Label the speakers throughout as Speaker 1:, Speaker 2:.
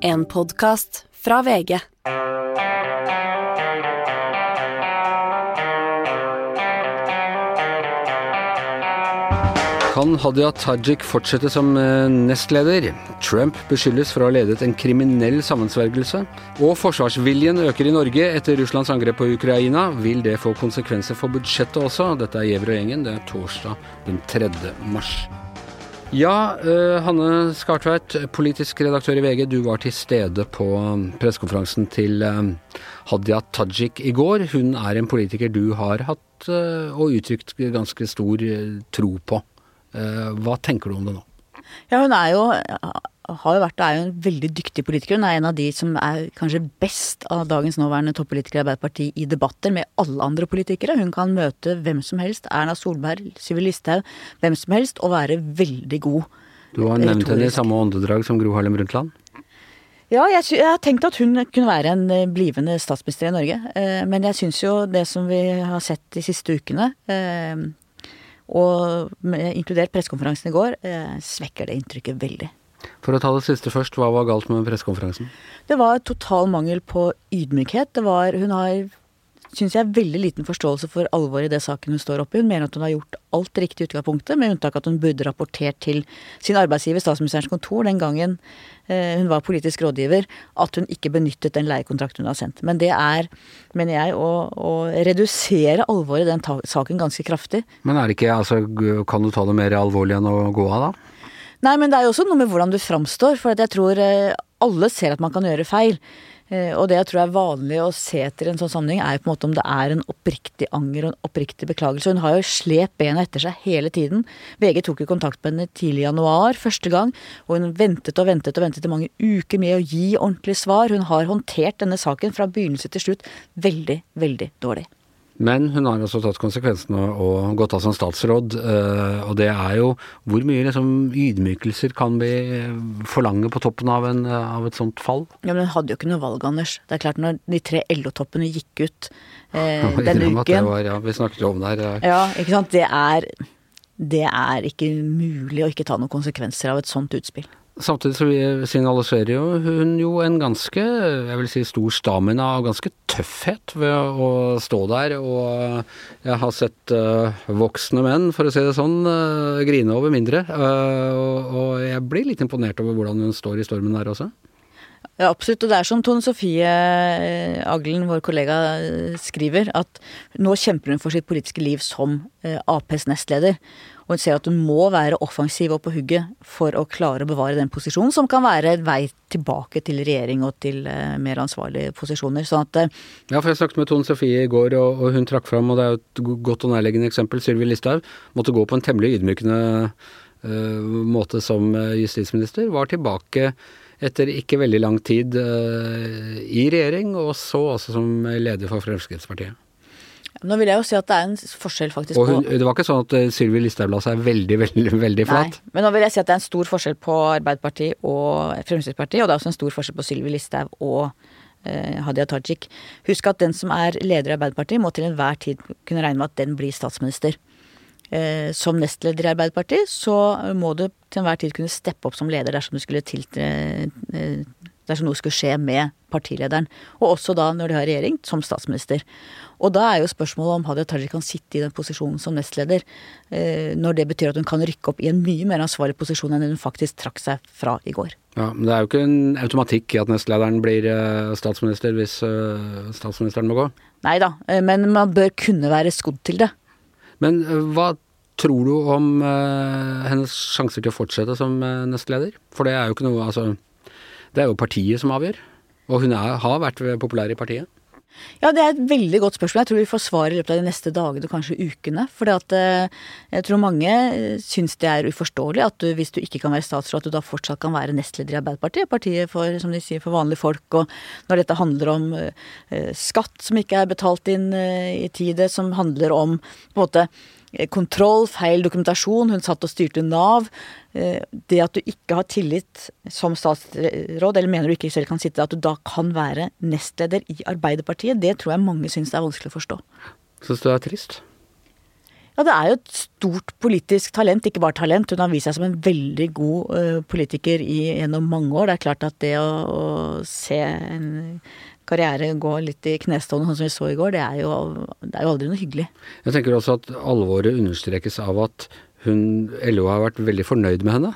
Speaker 1: En podkast fra VG.
Speaker 2: Kan Hadia Tajik fortsette som eh, nestleder? Trump beskyldes for å ha ledet en kriminell sammensvergelse. Og forsvarsviljen øker i Norge etter Russlands angrep på Ukraina. Vil det få konsekvenser for budsjettet også? Dette er Gjever og gjengen. Det er torsdag den 3. mars. Ja, uh, Hanne Skartveit, politisk redaktør i VG. Du var til stede på pressekonferansen til uh, Hadia Tajik i går. Hun er en politiker du har hatt uh, og uttrykt ganske stor tro på. Eh, hva tenker du om det nå?
Speaker 3: Ja, hun er jo har jo vært, er jo en veldig dyktig politiker. Hun er en av de som er kanskje best av dagens nåværende toppolitikere i Arbeiderpartiet i debatter med alle andre politikere. Hun kan møte hvem som helst, Erna Solberg, Sylvi Listhaug, hvem som helst, og være veldig god.
Speaker 2: Du har nevnt henne i samme åndedrag som Gro Harlem Brundtland?
Speaker 3: Ja, jeg, jeg, har tenkt at hun kunne være en eh, blivende statsminister i Norge. Eh, men jeg syns jo det som vi har sett de siste ukene, og inkludert pressekonferansen i går, eh, svekker det inntrykket veldig.
Speaker 2: For å ta det siste først, hva var galt med pressekonferansen?
Speaker 3: Det var total mangel på ydmykhet. Det var Hun har syns jeg, veldig liten forståelse for alvoret i det saken hun står oppe i. Hun mener at hun har gjort alt riktig i utgangspunktet, med unntak at hun burde rapportert til sin arbeidsgiver, statsministerens kontor, den gangen eh, hun var politisk rådgiver, at hun ikke benyttet den leiekontrakten hun har sendt. Men det er, mener jeg, å, å redusere alvoret i den saken ganske kraftig.
Speaker 2: Men er det ikke, altså, kan du ta det mer alvorlig enn å gå av, da?
Speaker 3: Nei, men det er jo også noe med hvordan du framstår, for jeg tror eh, alle ser at man kan gjøre feil. Eh, og det jeg tror er vanlig å se etter i en sånn sammenheng, er jo på en måte om det er en oppriktig anger og en oppriktig beklagelse. Hun har jo slept bena etter seg hele tiden. VG tok jo kontakt med henne tidlig i januar, første gang, og hun ventet og ventet og ventet i mange uker med å gi ordentlig svar. Hun har håndtert denne saken fra begynnelse til slutt veldig, veldig dårlig.
Speaker 2: Men hun har også tatt konsekvensene og gått av som statsråd. Eh, og det er jo Hvor mye liksom ydmykelser kan vi forlange på toppen av, en, av, et sånt fall?
Speaker 3: Ja, Men hun hadde jo ikke noe valg, Anders. Det er klart når de tre LO-toppene gikk ut eh, denne uken
Speaker 2: var, ja, Vi snakket jo om det her.
Speaker 3: Ja, ikke sant. Det er, det er ikke mulig å ikke ta noen konsekvenser av et sånt utspill.
Speaker 2: Samtidig så signaliserer jo hun jo en ganske, jeg vil si stor stamina og ganske tøffhet ved å stå der. Og jeg har sett uh, voksne menn, for å si det sånn, uh, grine over mindre. Uh, og, og, jeg blir litt imponert over hvordan hun står i stormen der også.
Speaker 3: Ja, absolutt. Og det er som Tone Sofie Aglen, vår kollega, skriver, at nå kjemper hun for sitt politiske liv som Aps nestleder. Og hun ser at hun må være offensiv og på hugget for å klare å bevare den posisjonen, som kan være en vei tilbake til regjering og til mer ansvarlige posisjoner. Sånn at
Speaker 2: Ja, for jeg snakket med Tone Sofie i går, og, hun trakk fram, og det er jo et godt og nærliggende eksempel, Sylvi Listhaug måtte gå på en temmelig ydmykende måte som justisminister. Var tilbake etter ikke veldig lang tid i regjering, og så også som leder for Fremskrittspartiet.
Speaker 3: Nå vil jeg jo si at det er en forskjell faktisk
Speaker 2: og hun, på Det var ikke sånn at eh, Sylvi Listhaug la seg veldig, veldig, veldig flat?
Speaker 3: Nei, men nå vil jeg si at det er en stor forskjell på Arbeiderpartiet og Fremskrittspartiet, og det er også en stor forskjell på Sylvi Listhaug og eh, Hadia Tajik. Husk at den som er leder i Arbeiderpartiet, må til enhver tid kunne regne med at den blir statsminister. Eh, som nestleder i Arbeiderpartiet så må du til enhver tid kunne steppe opp som leder dersom du skulle tiltre eh, dersom noe skulle skje med partilederen. Og også da, når de har regjering, som statsminister. Og da er jo spørsmålet om Hadia Tajik kan sitte i den posisjonen som nestleder, eh, når det betyr at hun kan rykke opp i en mye mer ansvarlig posisjon enn hun faktisk trakk seg fra i går.
Speaker 2: Ja, Men det er jo ikke en automatikk i at nestlederen blir statsminister hvis statsministeren må gå?
Speaker 3: Nei da, men man bør kunne være skodd til det. Men
Speaker 2: hva tror du om hennes sjanser til å fortsette som nestleder? For det er jo ikke noe altså det er jo partiet som avgjør. Og hun er, har vært populær i partiet.
Speaker 3: Ja, det er et veldig godt spørsmål. Jeg tror vi får svar i løpet av de neste dagene og kanskje ukene. For eh, jeg tror mange eh, syns det er uforståelig at du, hvis du ikke kan være statsråd, at du da fortsatt kan være nestleder i Arbeiderpartiet. Partiet for, som de sier, for vanlige folk. Og når dette handler om uh, skatt som ikke er betalt inn i tide, som handler om på en måte kontroll, feil dokumentasjon. Hun satt og styrte Nav. Eh, det at du ikke har tillit som statsråd, eller mener du ikke selv kan sitte, at du da kan være nestleder i Arbeiderpartiet, det tror jeg mange syns er vanskelig å forstå.
Speaker 2: Syns du det er trist?
Speaker 3: Ja, det er jo et stort politisk talent, ikke bare talent. Hun har vist seg som en veldig god uh, politiker i, gjennom mange år. Det er klart at det å, å se en karriere gå litt i knestående, sånn som vi så i går, det er, jo, det er jo aldri noe hyggelig.
Speaker 2: Jeg tenker også at alvoret understrekes av at hun, LO har vært veldig fornøyd med henne.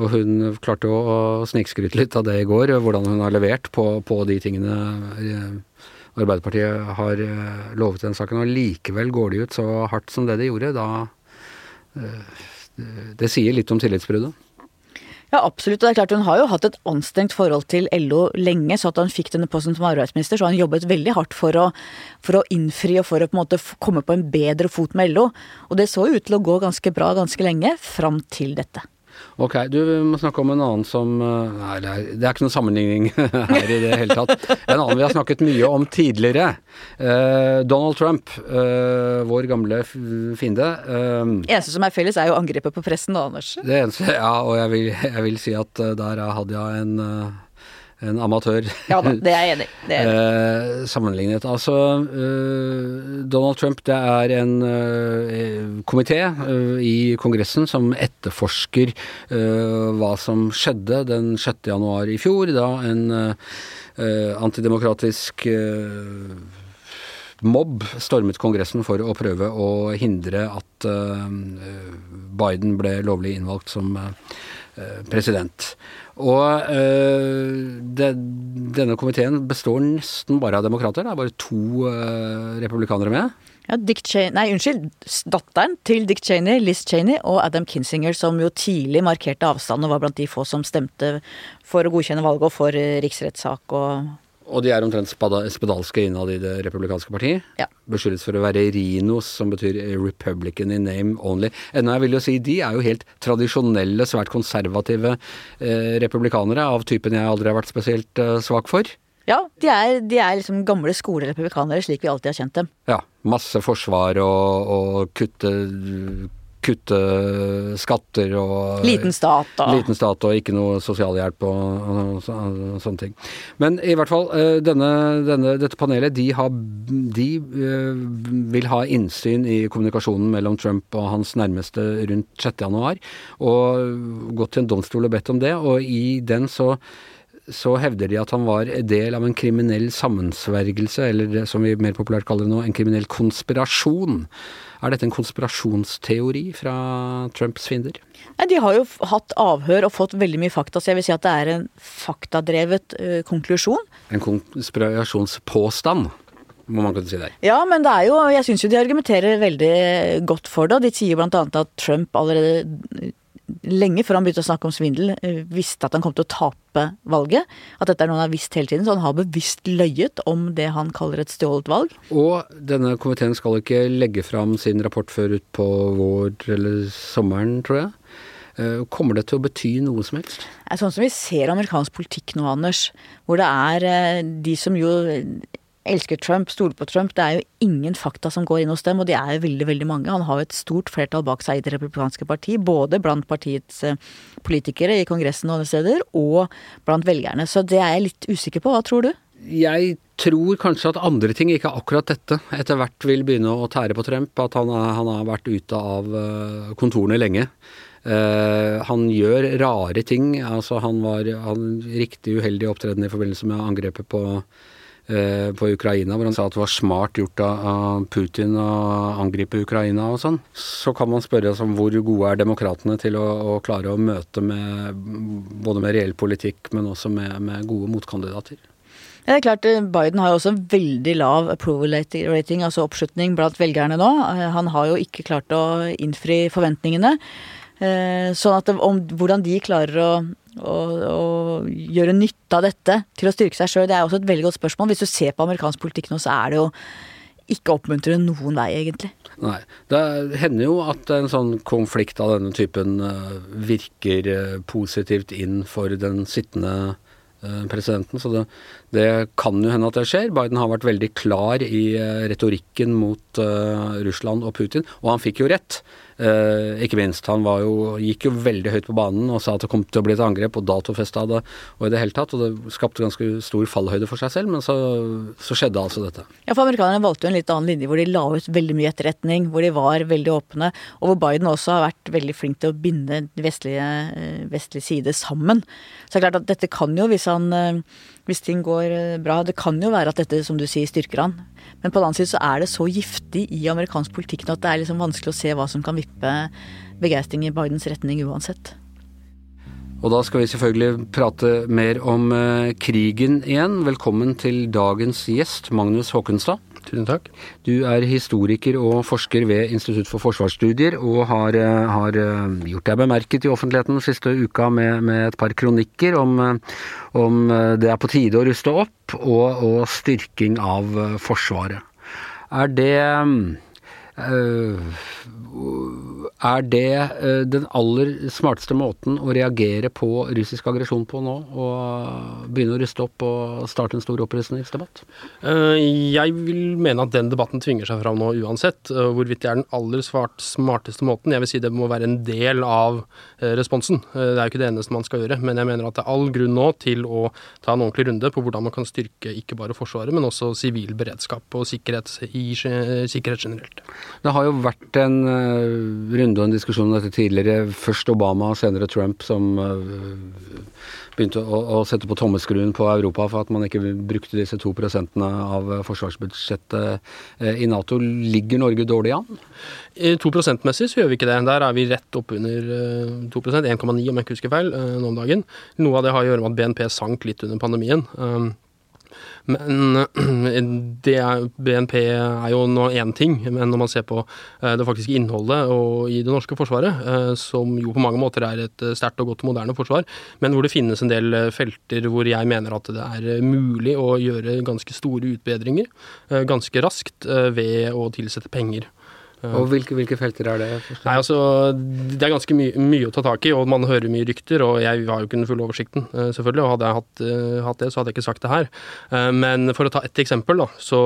Speaker 2: Og hun klarte å snikskryte litt av det i går, hvordan hun har levert på, på de tingene eh, Arbeiderpartiet har eh, lovet i den saken. Og likevel går de ut så hardt som det de gjorde. Da eh, Det sier litt om tillitsbruddet.
Speaker 3: Ja, absolutt. Og det er klart Hun har jo hatt et anstrengt forhold til LO lenge, så at han fikk denne posten som arbeidsminister, så har han jobbet veldig hardt for å, for å innfri og for å på en måte komme på en bedre fot med LO. Og det så ut til å gå ganske bra ganske lenge, fram til dette.
Speaker 2: Ok, du må snakke om en annen som eh, Nei, det er, det ikke noen sammenligning her i det hele tatt. En annen vi har snakket mye om tidligere. Eh, Donald Trump, eh, vår gamle fiende.
Speaker 3: Uh, eneste som er felles, er jo angrepet på pressen da, Anders.
Speaker 2: Det eneste, ja, og jeg vil, jeg vil si at der er Hadia en en amatør.
Speaker 3: Ja da, det er jeg enig i.
Speaker 2: Eh, sammenlignet. Altså, eh, Donald Trump det er en eh, komité eh, i Kongressen som etterforsker eh, hva som skjedde den 6. januar i fjor, da en eh, antidemokratisk mobb stormet Kongressen for å prøve å hindre at Biden ble lovlig innvalgt som president. Og øh, det, denne komiteen består nesten bare av demokrater. Det er bare to øh, republikanere med.
Speaker 3: Ja, Dick Cheney, nei, unnskyld. Datteren til Dick Cheney, Liz Cheney, og Adam Kinsinger, som jo tidlig markerte avstand og var blant de få som stemte for å godkjenne valget og for eh, riksrettssak og
Speaker 2: og de er omtrent spedalske innad i det republikanske partiet.
Speaker 3: Ja.
Speaker 2: Beskyldes for å være rinos, som betyr republican in name only. Ennå jeg vil jo si, de er jo helt tradisjonelle, svært konservative eh, republikanere av typen jeg aldri har vært spesielt eh, svak for.
Speaker 3: Ja, de er, de er liksom gamle skolerepublikanere, slik vi alltid har kjent dem.
Speaker 2: Ja. Masse forsvar og, og kutte kutte skatter og
Speaker 3: Liten stat
Speaker 2: og Liten stat og ikke noe sosialhjelp og, og, og sånne ting. Men i hvert fall, eh, denne, denne, dette panelet, de, har, de uh, vil ha innsyn i kommunikasjonen mellom Trump og hans nærmeste rundt 6. januar, og gått til en domstol og bedt om det, og i den så så hevder de at han var del av en kriminell sammensvergelse, eller det som vi mer populært kaller det nå, en kriminell konspirasjon. Er dette en konspirasjonsteori fra Trumps fiender?
Speaker 3: De har jo hatt avhør og fått veldig mye fakta, så jeg vil si at det er en faktadrevet uh, konklusjon.
Speaker 2: En konspirasjonspåstand? må man kunne si der.
Speaker 3: Ja, men det er jo Jeg syns jo de argumenterer veldig godt for det. og De sier bl.a. at Trump allerede lenge før han begynte å snakke om svindel, eh, visste at han kom til å tape valget. At dette er noe han har visst hele tiden. Så han har bevisst løyet om det han kaller et stjålet valg.
Speaker 2: Og denne komiteen skal ikke legge fram sin rapport før ut på vår eller sommeren, tror jeg. Eh, kommer det til å bety noe som helst?
Speaker 3: Sånn som vi ser amerikansk politikk nå, Anders, hvor det er eh, de som jo elsker Trump, stoler på Trump. Det er jo ingen fakta som går inn hos dem, og de er jo veldig, veldig mange. Han har jo et stort flertall bak seg i Det republikanske parti, både blant partiets eh, politikere i Kongressen og andre steder, og blant velgerne. Så det er jeg litt usikker på. Hva tror du?
Speaker 2: Jeg tror kanskje at andre ting, ikke akkurat dette, etter hvert vil begynne å tære på Trump. At han, han har vært ute av eh, kontorene lenge. Uh, han gjør rare ting. Altså, han var han, riktig uheldig opptreden i forbindelse med angrepet på på Ukraina, hvor han sa at det var smart gjort av Putin å angripe Ukraina og sånn. Så kan man spørre oss om hvor gode er demokratene til å, å klare å møte med både med reell politikk, men også med, med gode motkandidater.
Speaker 3: Ja, det er klart, eh, Biden har jo også en veldig lav approval rating, altså oppslutning blant velgerne nå. Eh, han har jo ikke klart å innfri forventningene. Sånn at om hvordan de klarer å og, og, gjøre nytte av dette til å styrke seg sjøl, det er også et veldig godt spørsmål. Hvis du ser på amerikansk politikk nå, så er det jo ikke oppmuntrende noen vei, egentlig.
Speaker 2: Nei. Det hender jo at en sånn konflikt av denne typen uh, virker uh, positivt inn for den sittende uh, presidenten. Så det, det, kan jo hende at det skjer. Biden har vært veldig klar i retorikken mot Russland og Putin, og han fikk jo rett. Eh, ikke minst. Han jo, gikk jo veldig høyt på banen og sa at det kom til å bli et angrep, og datofesta det og i det hele tatt. Og det skapte ganske stor fallhøyde for seg selv, men så, så skjedde altså dette.
Speaker 3: Ja, for amerikanerne valgte jo en litt annen linje hvor de la ut veldig mye etterretning, hvor de var veldig åpne, og hvor Biden også har vært veldig flink til å binde vestlige, eh, vestlige side sammen. Så det er klart at dette kan jo, hvis han eh, hvis ting går eh, bra. Det kan jo være at dette, som du sier, styrker han. Men på den annen side så er det så giftig i amerikansk politikk at det er liksom vanskelig å se hva som kan vippe begeistring i Bidens retning uansett.
Speaker 2: Og da skal vi selvfølgelig prate mer om eh, krigen igjen. Velkommen til dagens gjest, Magnus Håkenstad.
Speaker 4: Tusen takk.
Speaker 2: Du er historiker og forsker ved Institutt for forsvarsstudier, og har, eh, har gjort deg bemerket i offentligheten siste uka med, med et par kronikker om, om, det er på tide å ruste opp, og, og styrking av Forsvaret. Er det er det den aller smarteste måten å reagere på russisk aggresjon på nå? Å begynne å ruste opp og starte en stor opprustningsdebatt?
Speaker 4: Jeg vil mene at den debatten tvinger seg fram nå uansett. Hvorvidt det er den aller smarteste måten. Jeg vil si det må være en del av responsen. Det er jo ikke det eneste man skal gjøre. Men jeg mener at det er all grunn nå til å ta en ordentlig runde på hvordan man kan styrke ikke bare Forsvaret, men også sivil beredskap og sikkerhet, i, sikkerhet generelt.
Speaker 2: Det har jo vært en uh, runde og en diskusjon om dette tidligere. Først Obama, senere Trump, som uh, begynte å, å, sette på tommeskruen på Europa for at man ikke brukte disse to prosentene av forsvarsbudsjettet uh, i Nato. Ligger Norge dårlig an?
Speaker 4: To prosentmessig så gjør vi ikke det. Der er vi rett oppunder 2% 1,9 om jeg ikke husker feil, nå om dagen. Noe av det har å gjøre med at BNP sank litt under pandemien. Men BNP er jo nå én ting, men når man ser på eh, det faktiske innholdet i det norske forsvaret, eh, som jo på mange måter er et sterkt og godt og moderne forsvar, men hvor det finnes en del felter hvor jeg mener at det er mulig å gjøre ganske store utbedringer eh, ganske raskt ved å tilsette penger.
Speaker 2: Og hvilke, hvilke, felter er det?
Speaker 4: Nei, altså, Det er ganske my mye å ta tak i, og man hører mye rykter. Og jeg har jo ikke den fulle oversikten, eh, selvfølgelig. Og hadde jeg hatt, uh, hatt, det, så hadde jeg ikke sagt det her. Uh, men for å ta ett eksempel, da, så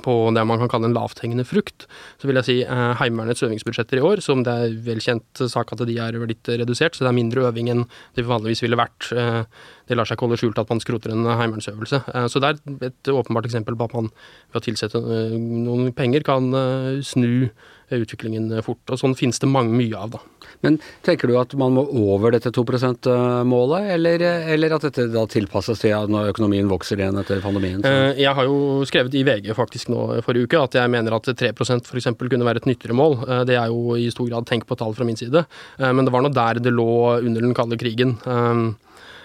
Speaker 4: på det man kan kalle en lavthengende frukt, så vil jeg si eh, Heimevernets øvingsbudsjetter i år, som det er velkjent sak at de er litt redusert, så det er mindre øving enn det vanligvis ville vært. Eh, det lar seg ikke holde skjult at man skroter en heimevernsøvelse. Eh, så det er et åpenbart eksempel på at man ved å tilsette eh, noen penger kan eh, snu utviklingen fort. Og sånn finnes det mange, mye av, da.
Speaker 2: Men tenker du at man må over dette 2 %-målet, eller, eller, at dette da tilpasses til når økonomien vokser igjen etter pandemien? Så?
Speaker 4: Jeg har jo skrevet i VG faktisk nå forrige uke at jeg mener at 3% f.eks. kunne være et nyttigere mål. Det er jo i stor grad tenk på tall fra min side, men det var nå der det lå under den kalde krigen.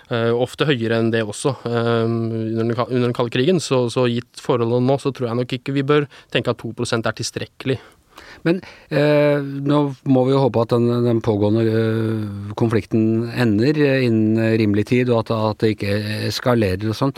Speaker 4: Ofte høyere enn det også under, den, kalde krigen. Så, så gitt forholdene nå, så tror jeg nok ikke vi bør tenke at 2% er tilstrekkelig.
Speaker 2: Men eh, nå må vi jo håpe at den, den pågående eh, konflikten ender innen rimelig tid, og at, at det ikke eskalerer og sånn.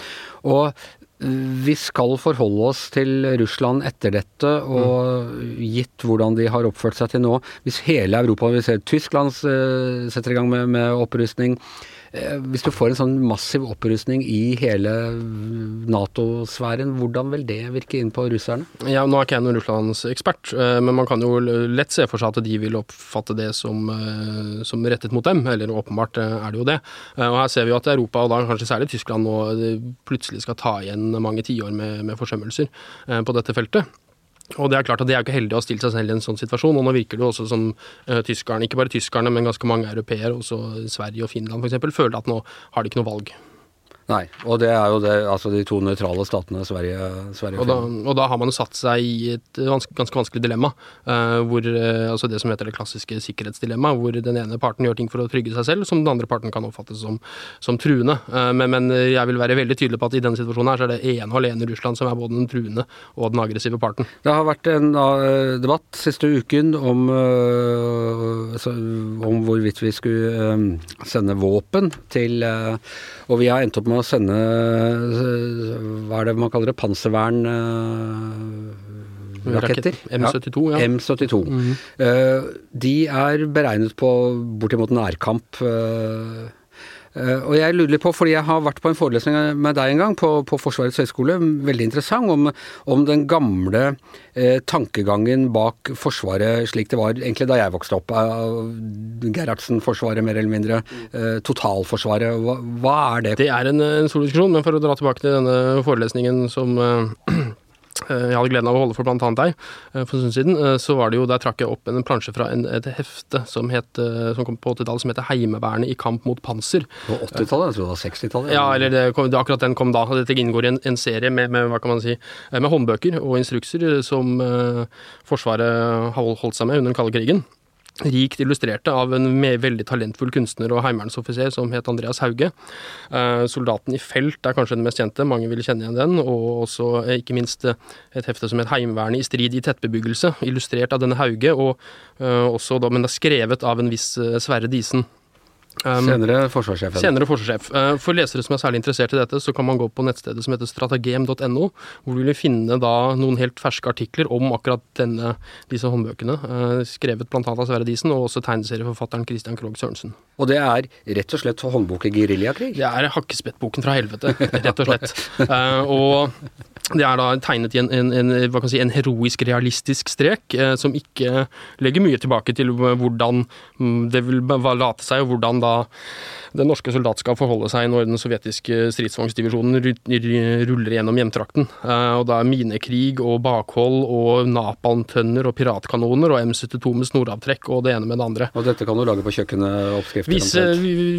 Speaker 2: Og vi skal forholde oss til Russland etter dette, og gitt hvordan de har oppført seg til nå Hvis hele Europa, vi ser Tyskland eh, setter i gang med, med opprustning, Eh, hvis du får en sånn massiv opprustning i hele Nato-sfæren, hvordan vil det virke inn på russerne?
Speaker 4: Ja, Nå er ikke jeg noen Russlands ekspert, eh, men man kan jo lett se for seg at de vil oppfatte det som, eh, som rettet mot dem. Eller åpenbart er det jo det. Og Her ser vi jo at Europa, og da kanskje særlig Tyskland, nå plutselig skal ta igjen mange tiår med, med forsømmelser på dette feltet. Og det er klart at det er jo ikke heldig å ha stilt seg selv i en sånn situasjon. Og nå virker det jo også som uh, tyskerne, ikke bare tyskerne, men ganske mange europeere, også Sverige og Finland f.eks., føler at nå har de ikke noe valg.
Speaker 2: Nei, og det er jo det, altså de to nøytrale statene, Sverige, Sverige
Speaker 4: og, da, og da har man jo satt seg i et ganske vanskelig dilemma. Uh, hvor, uh, altså det som heter det klassiske sikkerhetsdilemma, hvor den ene parten gjør ting for å trygge seg selv, som den andre parten kan oppfattes som, som truende. Uh, men, men, jeg vil være veldig tydelig på at i denne situasjonen her så er det ene og alene Russland som er både den truende og den aggressive parten.
Speaker 2: Det har vært en debatt siste uken om, om hvorvidt vi skulle sende våpen til Og vi har endt opp med å sende hva er det man kaller det, panservern raketter.
Speaker 4: M72, ja.
Speaker 2: M72. Mm -hmm. de er beregnet på bortimot nærkamp. Eh, og jeg lurer på, fordi jeg har vært på en forelesning med deg en gang på, på Forsvarets høgskole, veldig interessant, om, om den gamle eh, tankegangen bak Forsvaret slik det var egentlig da jeg vokste opp. Eh, Gerhardsen-forsvaret, mer eller mindre. Eh, totalforsvaret. Hva, hva, er det?
Speaker 4: Det er en, en stor diskusjon, men for å dra tilbake til denne forelesningen som Eh, jeg hadde gleden av å holde for bl.a. deg eh, for en stund siden. Eh, så var det jo, Der trakk jeg opp en plansje fra en, et hefte som, het, som kom på 80-tallet, som heter 'Heimevernet i kamp mot panser'.
Speaker 2: På 80-tallet? Jeg tror det var 60-tallet?
Speaker 4: Ja, eller det, akkurat den kom da. Dette inngår i en, en serie med, med, hva kan man si, med håndbøker og instrukser som Forsvaret holdt seg med under den kalde krigen rikt illustrerte av en veldig talentfull kunstner og heimevernsoffiser som het Andreas Hauge. Eh, 'Soldaten i felt' er kanskje den mest kjente, mange vil kjenne igjen den. Og også eh, ikke minst eh, et hefte som het 'Heimevernet i strid i tettbebyggelse', illustrert av denne Hauge, og også da, men det er skrevet av en viss Sverre Disen.
Speaker 2: Um, senere forsvarssjef.
Speaker 4: Senere forsvarssjef. Uh, for lesere som er særlig interessert i dette, så kan man gå på nettstedet som heter strategem.no, hvor du vil finne da noen helt ferske artikler om akkurat denne, disse håndbøkene. Uh, skrevet bl.a. av Sverre Disen, og også tegneserieforfatteren Christian Krogh Sørensen.
Speaker 2: Og det er rett og slett håndbok i geriljakrig?
Speaker 4: Det er hakkespettboken fra helvete, rett og slett. Uh, og det er da tegnet i en, en, en, si, en heroisk, realistisk strek, eh, som ikke legger mye tilbake til hvordan mm, det vil late seg, og hvordan da den norske soldat skal forholde seg når den sovjetiske stridsvognsdivisjonen ruller gjennom hjemtrakten. Eh, og da er minekrig og bakhold og napalmtønner og piratkanoner og M72 med snoravtrekk og det ene med det andre.
Speaker 2: Og dette kan du lage på kjøkkenet? oppskrifter?
Speaker 4: Visse,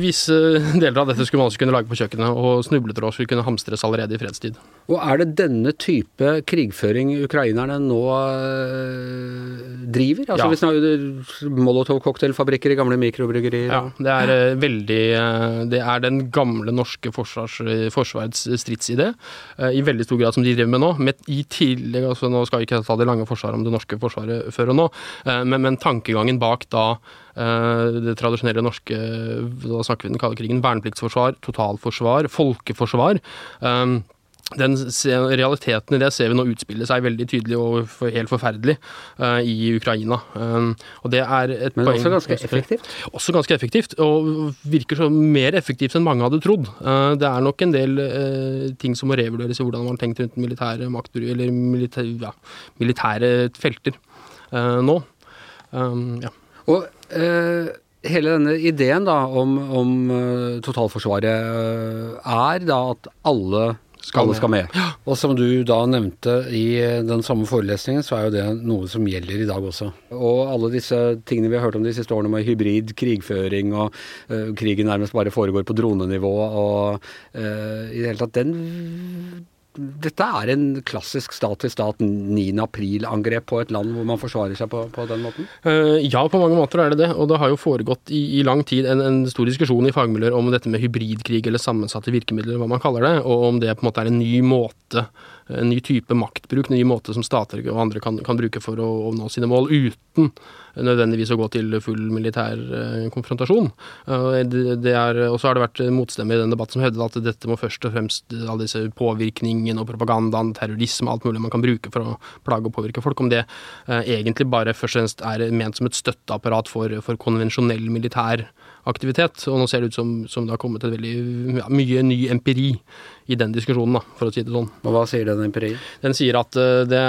Speaker 4: visse deler av dette skulle man også kunne lage på kjøkkenet, og snubletråd skulle kunne hamstres allerede i fredstid.
Speaker 2: Og er det denne type krigføring ukrainerne nå øh, driver? Altså ja. Hvis det Molotov-cocktailfabrikker i gamle mikrobryggerier?
Speaker 4: Ja, det er øh, veldig øh, Det er den gamle norske forsvars, forsvarets stridsidé i veldig stor grad som de driver med nå. Med, I tillegg, altså Nå skal vi ikke ta det lange forsvaret om det norske forsvaret før og nå, men, men tankegangen bak da det tradisjonelle norske Da snakker vi den kalde krigen. Vernepliktsforsvar, totalforsvar, folkeforsvar. Um, den realiteten i det ser vi nå utspille seg veldig tydelig og helt forferdelig uh, i Ukraina. Um, og det er et
Speaker 2: Men poeng, også ganske effektivt?
Speaker 4: Også ganske effektivt, og virker så mer effektivt enn mange hadde trodd. Uh, det er nok en del uh, ting som må revurderes i hvordan man har tenkt rundt militære maktbruk, eller militære, ja, militære felter nå. Um, ja.
Speaker 2: Og hele denne ideen da om, om totalforsvaret er da at alle skal Alle skal med. Og som du da nevnte i den samme forelesningen, så er jo det noe som gjelder i dag også. Og alle disse tingene vi har hørt om de siste årene med hybrid krigføring, og uh, krigen nærmest bare foregår på dronenivå, og uh, i det hele tatt Den dette er en klassisk stat-til-stat 9. april-angrep på et land hvor man forsvarer seg på, på den måten?
Speaker 4: Uh, ja, på mange måter er det det. Og det har jo foregått i, i lang tid en, en, stor diskusjon i fagmiljøer om dette med hybridkrig eller sammensatte virkemidler, hva man kaller det, og om det på en måte er en ny måte en ny type maktbruk, en ny måte som stater og andre kan, kan bruke for å, å, nå sine mål, uten nødvendigvis å gå til full militær eh, konfrontasjon. Uh, og så har det vært motstemmer i den debatten som hevdet at dette må først og fremst alle disse påvirkningene og propagandaen, terrorisme, alt mulig man kan bruke for å plage og påvirke folk, om det uh, egentlig bare først og fremst er ment som et støtteapparat for, for konvensjonell militær aktivitet. Og nå ser det ut som, som det har kommet et veldig ja, mye ny empiri i den diskusjonen, da, for å si det sånn.
Speaker 2: Og Hva sier den empirien?
Speaker 4: Den sier at uh, det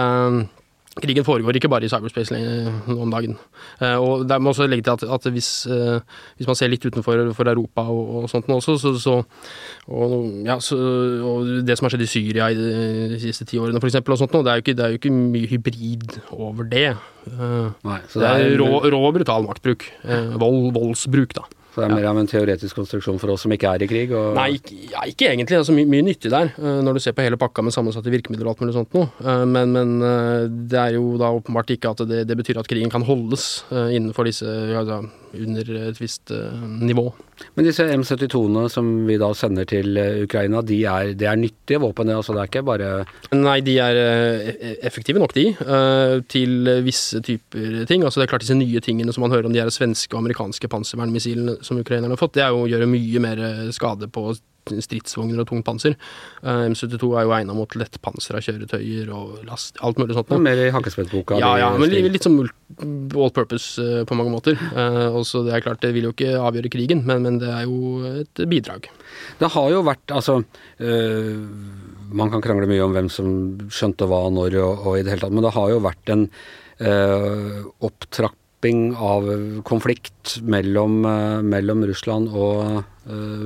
Speaker 4: Krigen foregår ikke bare i cyberspace om dagen. Uh, og der må også legge til at, at hvis, uh, hvis, man ser litt utenfor Europa og, og sånt nå også, så, så, og, ja, så, og, det som har skjedd i Syria i de, de siste ti årene f.eks., og sånt nå, det er, ikke, det er jo ikke mye hybrid over det. Uh, Nei, det, det, er rå, rå brutal maktbruk. vold, voldsbruk, da.
Speaker 2: Så det er mer av en teoretisk konstruksjon for oss som ikke er i krig? Og...
Speaker 4: Nei, ikke, ja, ikke egentlig. Altså, mye, mye, nyttig der, uh, når du ser på hele pakka med sammensatte virkemidler og alt mulig sånt noe. Uh, men, men uh, det er jo da åpenbart ikke at det, det betyr at krigen kan holdes innenfor disse altså, under et visst nivå.
Speaker 2: Men disse M72-ene som vi da sender til Ukraina, de er, det er nyttige våpen? Altså det er ikke bare
Speaker 4: Nei, de er effektive nok, de, til visse typer ting. Altså det er klart disse nye tingene som man hører om de her svenske og amerikanske panservernmissilene som ukrainerne har fått, det er jo å gjøre mye mer skade på stridsvogner og tungt panser. Eh, M72 er jo egna mot lettpansra kjøretøyer og last, alt mulig sånt. Noe.
Speaker 2: er mer i hakkespettboka.
Speaker 4: Ja, ja, men litt, litt som all purpose eh, på mange måter. Eh, og så det er klart, det vil jo ikke avgjøre krigen, men, men det er jo et bidrag.
Speaker 2: Det har jo vært Altså øh, Man kan krangle mye om hvem som skjønte hva når og, og i det hele tatt, men det har jo vært en øh, opptrapping av konflikt mellom, øh, mellom Russland og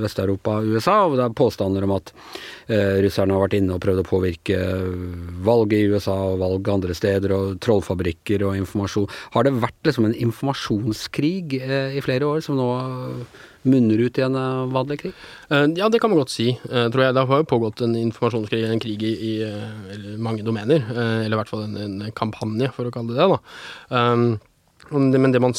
Speaker 2: Vest-Europa og USA. Og det er påstander om at øh, russerne har vært inne og prøvd å påvirke valget i USA og valg andre steder, og trollfabrikker og informasjon. Har det vært liksom en informasjonskrig i flere år, som nå munner ut i en vanlig krig?
Speaker 4: Eh, Ja, det kan man godt si, eh, tror jeg. Det har jo pågått en informasjonskrig, en krig i, i eh, mange domener. eh, Eller i hvert fall en, en kampanje, for å kalle det det. da. Men det man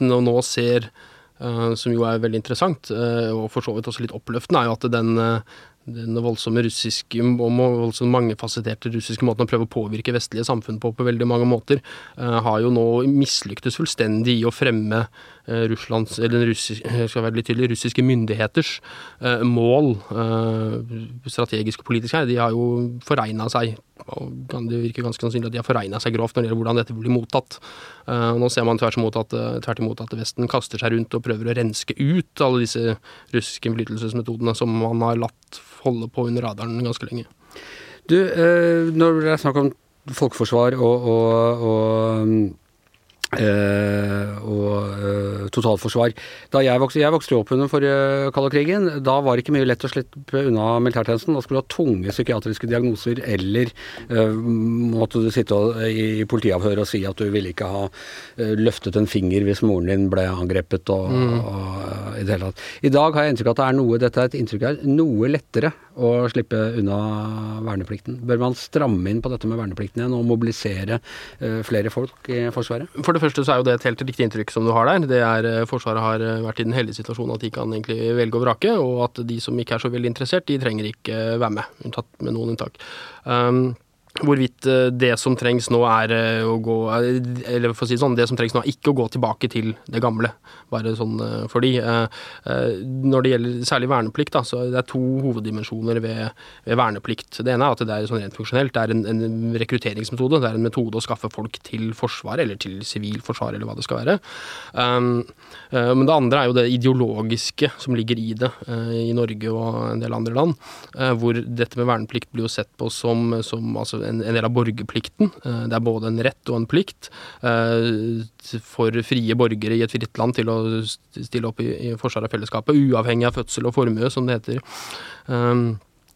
Speaker 4: nå ser, eh, som jo er veldig interessant, eh, og for så vidt også litt oppløftende, er jo at den eh, den voldsomme russiske og voldsomt mangefasetterte russiske måten å prøve å påvirke vestlige samfunn på på veldig mange måter, eh, har jo nå mislyktes fullstendig i å fremme eh, Russlands, eller den skal være litt tydelig, russiske myndigheters eh, mål, eh, strategisk og politisk her. De har jo foregna seg, og det virker ganske sannsynlig at de har foregna seg grovt når det gjelder hvordan dette blir mottatt. Uh, nå ser man tvert imot, at, eh, tvert imot at Vesten kaster seg rundt og prøver å renske ut alle disse russiske innflytelsesmetodene som man har latt holde på under radaren ganske lenge.
Speaker 2: Du, uh, når det er snakk om folkeforsvar og, og, og eh, og eh, totalforsvar. Da jeg vokste, jeg vokste opp under forrige kalde krigen. Da var det ikke mye lett å slippe unna militærtjenesten. Da skulle du ha tunge psykiatriske diagnoser, eller uh, måtte du sitte og, i politiavhør og si at du ville ikke ha uh, løftet en finger hvis moren din ble angrepet og, og uh, i det hele tatt. I dag har jeg inntrykk av at det er noe, dette er et inntrykk av noe lettere å slippe unna verneplikten. Bør man stramme inn på dette med verneplikten igjen og mobilisere eh, flere folk i Forsvaret?
Speaker 4: For det første så er jo det et helt riktig inntrykk som du har der. Det er eh, Forsvaret har eh, vært i den heldige situasjonen at de kan egentlig velge og vrake, og at de som ikke er så veldig interessert, de trenger ikke eh, være med, unntatt med noen unntak. Um, Hvorvidt eh, det som trengs nå er eh, å gå eh, Eller for å si det sånn, det som trengs nå er ikke å gå tilbake til det gamle. Bare sånn fordi. Når det gjelder særlig verneplikt, da, så det er to hoveddimensjoner ved, ved verneplikt. Det ene er at det er sånn rent funksjonelt. Det er en, en rekrutteringsmetode. Det er en metode å skaffe folk til Forsvaret, eller til sivilforsvar, eller hva det skal være. Um, men det andre er jo det ideologiske som ligger i det, i Norge og en del andre land. Hvor dette med verneplikt blir jo sett på som, som altså en, en del av borgerplikten. Eh, Det er både en rett og en plikt eh, for frie borgere i et fritt land til å stille opp i, i forsvar av fellesskapet, uavhengig av fødsel og formue, som det heter.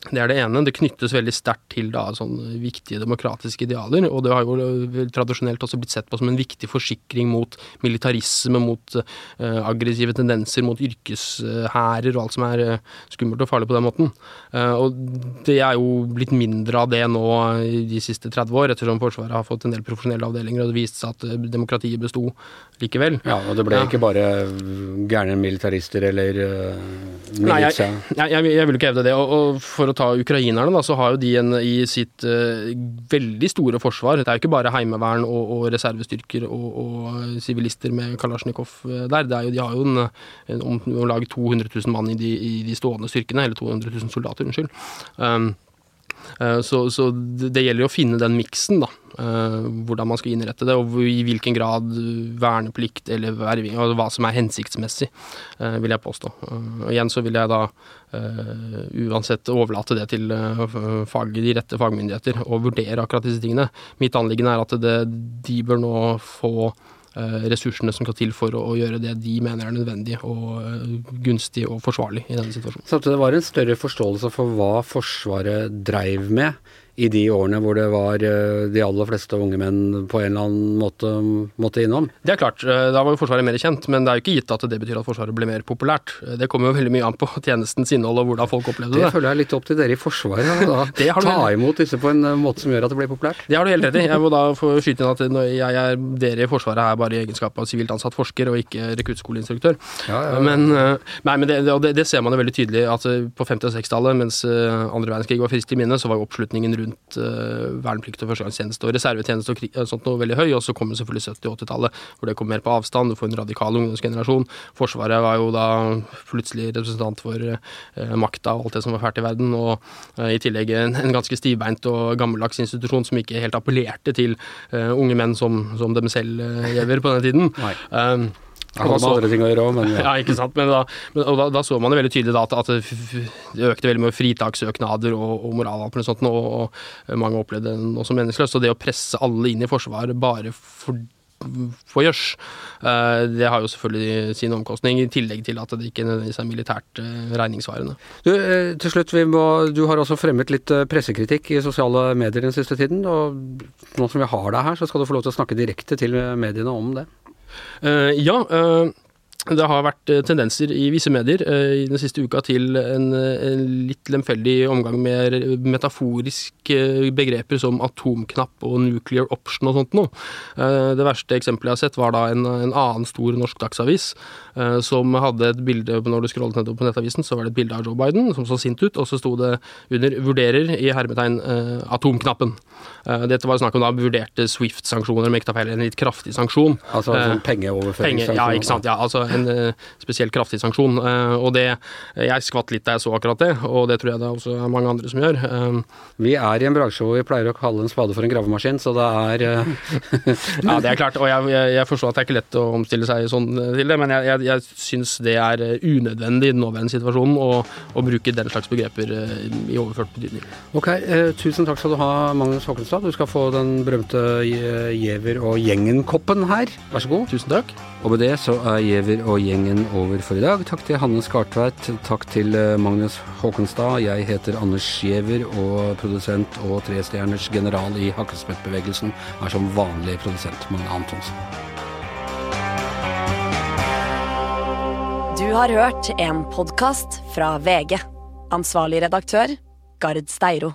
Speaker 4: Det er det ene. Det knyttes veldig sterkt til da, sånne viktige demokratiske idealer. Og det har jo tradisjonelt også blitt sett på som en viktig forsikring mot militarisme, mot uh, aggressive tendenser, mot yrkeshærer og alt som er uh, skummelt og farlig på den måten. Uh, og det er jo blitt mindre av det nå i de siste 30 år, ettersom Forsvaret har fått en del profesjonelle avdelinger, og det viste seg at eh, demokratiet besto likevel.
Speaker 2: Ja, og det ble
Speaker 4: Ja.
Speaker 2: ikke bare gærne militarister eller uh,
Speaker 4: Nei, jeg, jeg, jeg, vil- ikke hevde det. Og, og for å ta ukrainerne, da, så har jo de en, i sitt uh, veldig store forsvar Det er jo ikke bare heimevern og, og reservestyrker og, og sivilister med Kalasjnikov der. Det er jo, de har jo en, en, om, om lag 200 000 mann i de, i de stående styrkene. Eller 200 000 soldater, unnskyld. Um, så, så det gjelder jo å finne den miksen, da. eh, hvordan man skal innrette det, og i hvilken grad verneplikt eller verving, og hva som er hensiktsmessig, eh, vil jeg påstå. Eh, og igjen så vil jeg da eh, uansett overlate det til eh, fag, de rette fagmyndigheter å vurdere akkurat disse tingene. Mitt anliggende er at det, de bør nå få eh, ressursene som skal til for å gjøre det de mener er nødvendig og eh, gunstig og forsvarlig i denne situasjonen.
Speaker 2: Samtidig var det en større forståelse for hva Forsvaret dreiv med i de årene hvor det var eh, de aller fleste unge menn på en eller annen måte måtte innom.
Speaker 4: Det er klart, eh, da var jo Forsvaret mer kjent, men det er jo ikke gitt at det betyr at Forsvaret ble mer populært. Eh, Det kommer jo veldig mye an på tjenestens innhold og hvordan folk opplevde
Speaker 2: Det
Speaker 4: det.
Speaker 2: føler jeg er litt opp til dere i Forsvaret. Da
Speaker 4: har du
Speaker 2: ta imot disse på en måte som gjør at det blir populært.
Speaker 4: Det har du helt rett i. Jeg må da få skyte inn at jeg er, dere i Forsvaret er bare i egenskap av sivilt ansatt forsker og ikke rekruttskoleinstruktør.
Speaker 2: Ja, ja.
Speaker 4: Men, eh, nei, men det, det, det, ser man jo veldig tydelig at på 50- og 60-tallet, mens andre verdenskrig var friskt i minne, så var jo oppslutningen rundt rundt uh, verneplikt og førstegangstjeneste og reservetjeneste og krig, sånt noe veldig høy. Og så kommer selvfølgelig 70- og 80-tallet, hvor det kom mer på avstand. Du får en radikal ungdomsgenerasjon. Forsvaret var jo da plutselig representant for uh, makta og alt det som var fælt i verden. Og uh, i tillegg en, en, ganske stivbeint og gammeldags institusjon som ikke helt appellerte til unge menn som, som dem selv gjever på den tiden.
Speaker 2: Nei. Um, jeg hadde andre ting å gjøre òg, men
Speaker 4: ja. ja. ikke sant. Men da, og da, da, så man det veldig tydelig da, at, at, det økte veldig med fritakssøknader og, og moralvalper og sånt, og, og mange opplevde det nå som meningsløst. Og det å presse alle inn i forsvar bare for for gjørs. Eh, det har jo selvfølgelig sin omkostning, i tillegg til at det ikke nødvendigvis er militært eh, regningssvarende.
Speaker 2: Du, eh, til slutt, må, du har også fremmet litt pressekritikk i sosiale medier den siste tiden. og Nå som vi har deg her, så skal du få lov til å snakke direkte til mediene om det.
Speaker 4: Uh, ja. Uh, det har vært eh, tendenser i visse medier i den siste uka til en, en litt lemfeldig omgang med metaforiske begreper som atomknapp og nuclear option og sånt noe. Det verste eksempelet jeg har sett, var da en, en annen stor norsk dagsavis som hadde et bilde Når du scrollet nedover på nettavisen, så var det et bilde av Joe Biden som så sint ut, og så sto det under 'vurderer' i hermetegn atomknappen. Eh, dette var snakk om da vurderte Swift-sanksjoner, tar feil, en litt kraftig sanksjon.
Speaker 2: Altså en sånn pengeoverføringssanksjon?
Speaker 4: Penge, ja, ikke sant. Ja, altså en spesielt kraftig sanksjon. Og det Jeg skvatt litt da jeg så akkurat det, og det tror jeg det også er mange andre som gjør.
Speaker 2: Vi er i en bransje hvor vi pleier å kalle en spade for en gravemaskin, så det er uh...
Speaker 4: Ja, det er klart, og jeg, jeg, jeg, forstår at det er ikke lett å omstille seg sånn til det, men jeg, jeg, jeg syns det er unødvendig i den nåværende situasjonen å, å, bruke den slags begreper i overført betydning.
Speaker 2: Ok, tusen takk skal du ha, Magnus Håkenstad. Du skal få den berømte Giæver og gjengen-koppen her. Vær så god.
Speaker 4: Tusen takk.
Speaker 2: Og med det så er Giæver og gjengen over for i dag. Takk til Hanne Skartveit. Takk til eh, Magnus Håkenstad. Jeg heter Anders Giæver, og produsent og trestjerners general i hakkespettbevegelsen er som vanlig produsent Magne Antonsen.
Speaker 1: Du har hørt en podkast fra VG. Ansvarlig redaktør, Gard Steiro.